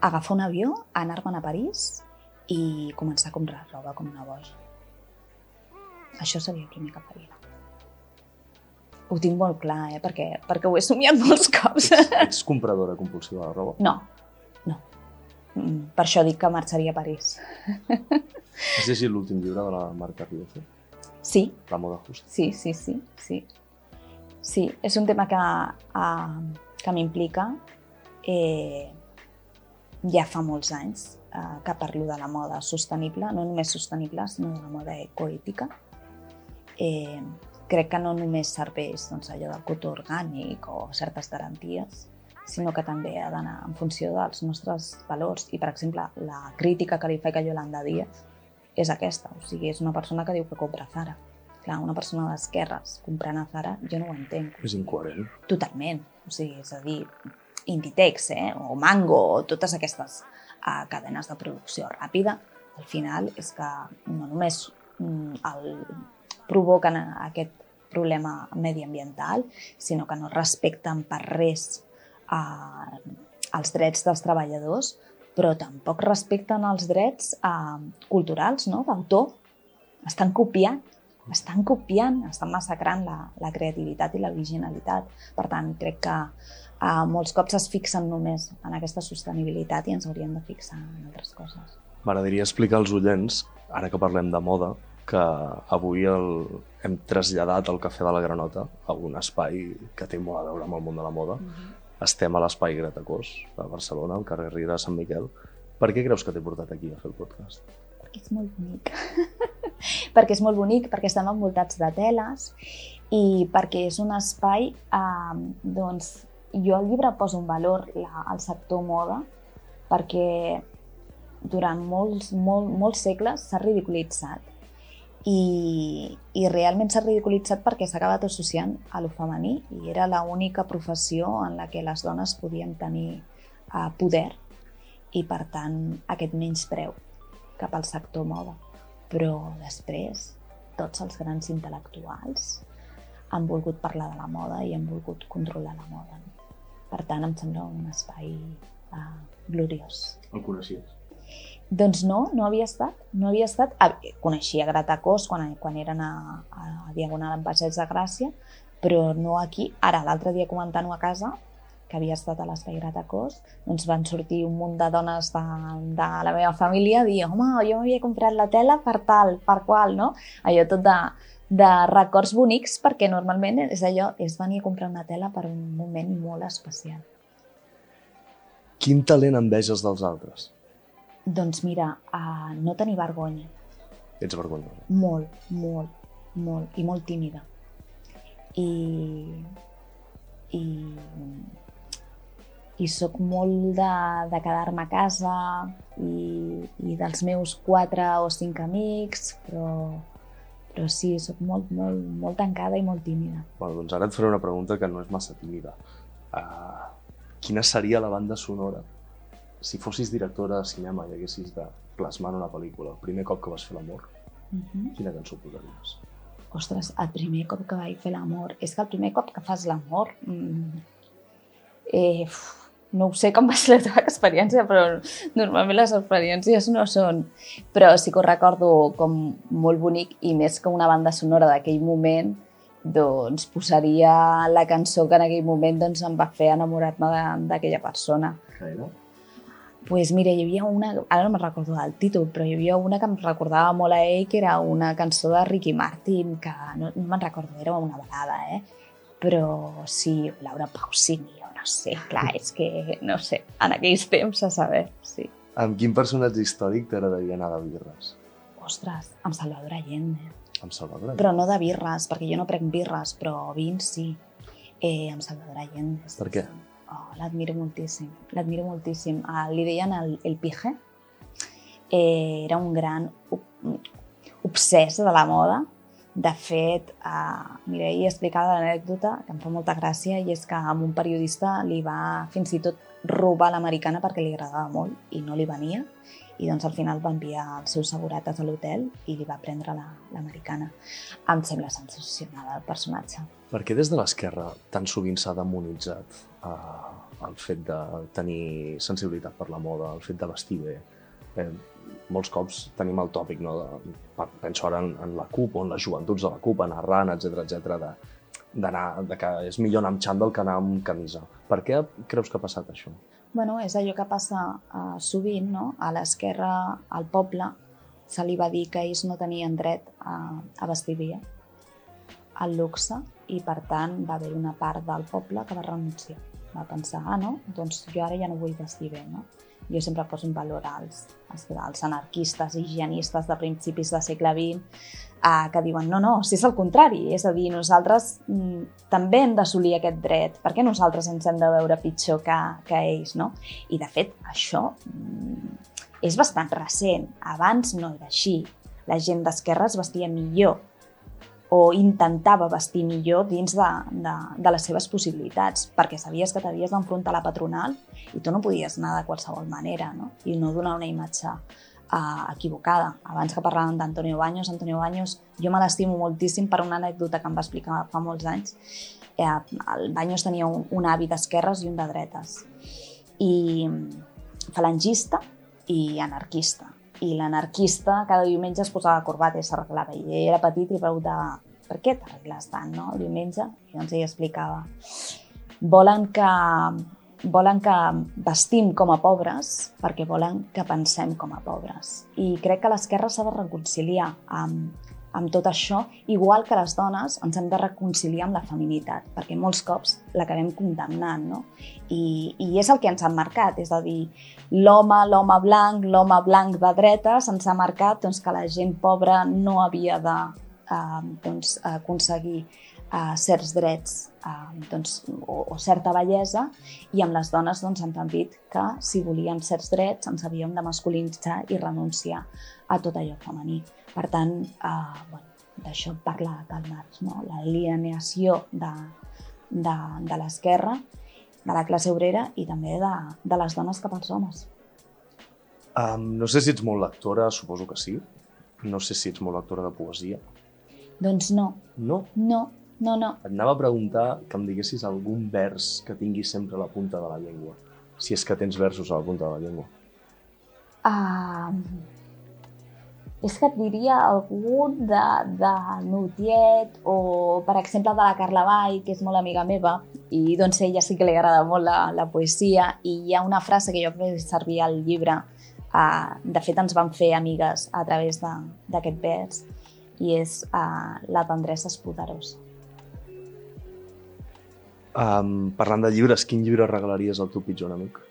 agafar un avió, anar-me'n a París i començar a comprar roba com una boja. Això seria el primer que faria. Ho tinc molt clar, eh? perquè, perquè ho he somiat molts cops. Ets, ets compradora compulsiva de roba? No, no. Mm, Per això dic que marxaria a París. Has llegit l'últim llibre de la Marta Riozo? Sí, La moda justa. Sí, sí, sí, sí. Sí, és un tema que, uh, que m'implica. Eh, ja fa molts anys uh, que parlo de la moda sostenible, no només sostenible, sinó de la moda ecoètica. Eh, crec que no només serveix doncs, allò del cotó orgànic o certes garanties, sinó que també ha d'anar en funció dels nostres valors. I, per exemple, la crítica que li faig a Yolanda Díaz és aquesta. O sigui, és una persona que diu que compra Zara. Clar, una persona d'esquerres comprant a Zara, jo no ho entenc. És incoherent. Totalment. O sigui, és a dir, Inditex, eh? o Mango, o totes aquestes uh, cadenes de producció ràpida, al final és que no només mm, el, provoquen aquest problema mediambiental, sinó que no respecten per res uh, els drets dels treballadors, però tampoc respecten els drets uh, culturals, no? d'autor. Estan copiant, estan copiant, estan massacrant la, la creativitat i la originalitat. Per tant, crec que uh, molts cops es fixen només en aquesta sostenibilitat i ens hauríem de fixar en altres coses. M'agradaria explicar als oients, ara que parlem de moda, que avui el, hem traslladat el Cafè de la Granota a un espai que té molt a veure amb el món de la moda. Estem a l'espai Gratacós de Barcelona, al carrer Riera de Sant Miquel. Per què creus que t'he portat aquí a fer el podcast? perquè és molt bonic. perquè és molt bonic, perquè estem envoltats de teles i perquè és un espai, eh, doncs, jo al llibre poso en valor la, el sector moda perquè durant molts, molt, molts segles s'ha ridiculitzat i, i realment s'ha ridiculitzat perquè s'ha acabat associant a lo femení i era l'única professió en la que les dones podien tenir uh, poder i per tant aquest menyspreu cap al sector moda. Però després tots els grans intel·lectuals han volgut parlar de la moda i han volgut controlar la moda. No? Per tant, em sembla un espai uh, gloriós. El coneixies? Doncs no, no havia estat. No havia estat. Ah, coneixia Gratacós quan, quan eren a, a, Diagonal en Passeig de Gràcia, però no aquí. Ara, l'altre dia comentant-ho a casa, que havia estat a l'Espai Gratacós, doncs van sortir un munt de dones de, de la meva família a dir home, jo m'havia comprat la tela per tal, per qual, no? Allò tot de, de records bonics, perquè normalment és allò, és venir a comprar una tela per un moment molt especial. Quin talent enveges dels altres? Doncs mira, uh, no tenir vergonya. Ets vergonyosa. Molt, molt, molt, i molt tímida. I, i, i sóc molt de, de quedar-me a casa i, i dels meus quatre o cinc amics, però, però sí, sóc molt, molt, molt tancada i molt tímida. Bueno, doncs ara et faré una pregunta que no és massa tímida. Uh, quina seria la banda sonora si fossis directora de cinema i haguessis de plasmar en una pel·lícula el primer cop que vas fer l'amor, Uh -huh. quina cançó posaries? Ostres, el primer cop que vaig fer l'amor... És que el primer cop que fas l'amor... Mm, eh, uf, no ho sé com va ser la teva experiència, però normalment les experiències no són... Però sí que ho recordo com molt bonic i més que una banda sonora d'aquell moment, doncs posaria la cançó que en aquell moment doncs, em va fer enamorar-me de- d'aquella persona. Era? Pues mira, hi havia una, ara no me'n recordo del títol, però hi havia una que em recordava molt a ell, que era una cançó de Ricky Martin, que no, no me'n recordo, era una balada, eh? Però sí, Laura Pausini, o no sé, clar, és que, no sé, en aquells temps a saber, sí. Amb quin personatge històric t'agradaria anar de birres? Ostres, amb Salvador Allende. Amb Salvador Allende. Però no de birres, perquè jo no prenc birres, però vins sí. Eh, amb Salvador Allende. Per què? Oh, l'admiro moltíssim, l'admiro moltíssim. Ah, li deien el, el pige. Eh, era un gran ob- obsès de la moda De fet, uh, Mireia explicava l'anècdota que em fa molta gràcia i és que a un periodista li va fins i tot robar l'americana perquè li agradava molt i no li venia i doncs al final va enviar els seus segurates a l'hotel i li va prendre la- l'americana. Em sembla sensacional el personatge. Per què des de l'esquerra tan sovint s'ha demonitzat eh, el fet de tenir sensibilitat per la moda, el fet de vestir bé? Eh, molts cops tenim el tòpic, no? De, penso ara en, en la CUP o en les joventuts de la CUP, en Arran, etc etc de, d'anar, de que és millor anar amb xandall que anar amb camisa. Per què creus que ha passat això? Bueno, és allò que passa uh, sovint, no? A l'esquerra, al poble, se li va dir que ells no tenien dret a, a vestir bé, al luxe, i per tant va haver una part del poble que va renunciar. Va pensar, ah, no, doncs jo ara ja no vull vestir bé, no? Jo sempre poso en valor als, als, als anarquistes higienistes de principis del segle XX eh, que diuen, no, no, si és el contrari, és a dir, nosaltres mm, també hem d'assolir aquest dret, per què nosaltres ens hem de veure pitjor que, que ells, no? I de fet, això mm, és bastant recent, abans no era així, la gent d'esquerra es vestia millor o intentava vestir millor dins de, de, de les seves possibilitats, perquè sabies que t'havies d'enfrontar a la patronal i tu no podies anar de qualsevol manera, no? i no donar una imatge uh, equivocada. Abans que parlàvem d'Antonio Baños, Antonio Baños, jo me l'estimo moltíssim per una anècdota que em va explicar fa molts anys. Eh, el Baños tenia un, un avi d'esquerres i un de dretes. I falangista i anarquista. I l'anarquista cada diumenge es posava corbata i s'arreglava. I ell era petit i preguntava per què t'arregles tant, no, el diumenge? I doncs ell explicava volen que, volen que vestim com a pobres perquè volen que pensem com a pobres. I crec que l'esquerra s'ha de reconciliar amb, amb tot això, igual que les dones ens hem de reconciliar amb la feminitat, perquè molts cops l'acabem condemnant, no? I, I és el que ens han marcat, és a dir, l'home, l'home blanc, l'home blanc de dreta, se'ns ha marcat doncs, que la gent pobra no havia de eh, doncs, aconseguir eh, certs drets eh, doncs, o, o certa bellesa i amb les dones doncs, ens han dit que si volíem certs drets ens havíem de masculinitzar i renunciar a tot allò femení. Per tant, eh, bueno, d'això parla Karl Marx, no? l'alienació de, de, de l'esquerra, de la classe obrera i també de, de les dones cap als homes. Um, no sé si ets molt lectora, suposo que sí. No sé si ets molt lectora de poesia. Doncs no, No. no, no, no. Et anava a preguntar que em diguessis algun vers que tinguis sempre a la punta de la llengua. Si és que tens versos a la punta de la llengua. Uh, és que et diria algun de, de Nutiet o, per exemple, de la Carla Vall, que és molt amiga meva, i doncs ella sí que li agrada molt la, la poesia, i hi ha una frase que jo faig servir al llibre, uh, de fet ens van fer amigues a través d'aquest vers, i és uh, la tendresa és poderosa. Um, parlant de llibres, quin llibre regalaries al teu pitjor amic?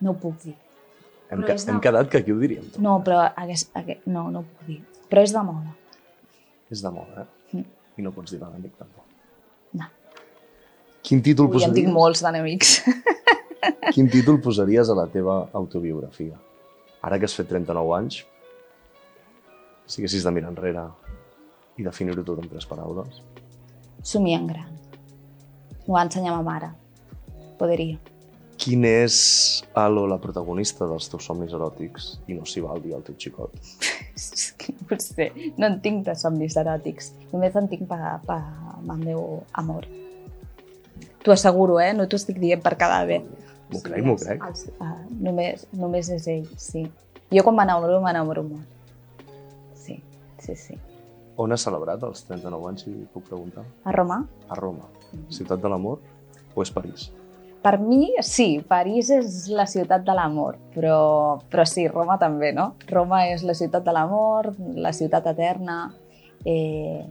No ho puc dir. Hem, ca de- hem quedat que aquí ho diríem tot. No, però hagués, hagués, no, no ho puc dir. Però és de moda. És de moda, eh? Mm. I no pots dir de l'amic, tampoc. No. Quin títol, Ui, en tinc posaries, molts d'enemics. quin títol posaries a la teva autobiografia? Ara que has fet 39 anys, si haguessis de mirar enrere i definir-ho tot en tres paraules, Somia en gran. M'ho va ensenyar ma mare. Poderia. Quin és el o la protagonista dels teus somnis eròtics i no s'hi val dir al teu xicot? És que no sé. No en tinc de somnis eròtics. Només en tinc per, per el meu amor. T'ho asseguro, eh? No t'ho estic dient per quedar bé. M'ho crec, m'ho crec. Els, uh, només, només és ell, sí. Jo quan m'enamoro, m'enamoro molt. Sí, sí, sí. On has celebrat els 39 anys, si puc preguntar? A Roma? A Roma. Ciutat de l'amor o és París? Per mi, sí, París és la ciutat de l'amor, però, però sí, Roma també, no? Roma és la ciutat de l'amor, la ciutat eterna, eh,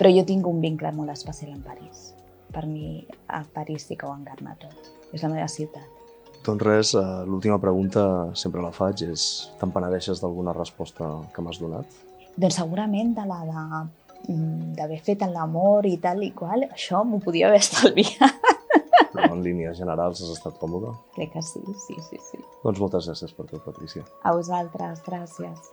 però jo tinc un vincle molt especial amb París. Per mi, a París sí que ho encarna tot. És la meva ciutat. Doncs res, eh, l'última pregunta sempre la faig, és te'n penedeixes d'alguna resposta que m'has donat? Doncs segurament de la de mm, d'haver fet l'amor i tal i qual, això m'ho podia haver estalviat. Però en línies generals has estat còmode? Crec que sí, sí, sí, sí. Doncs moltes gràcies per tot, Patricia. A vosaltres, gràcies.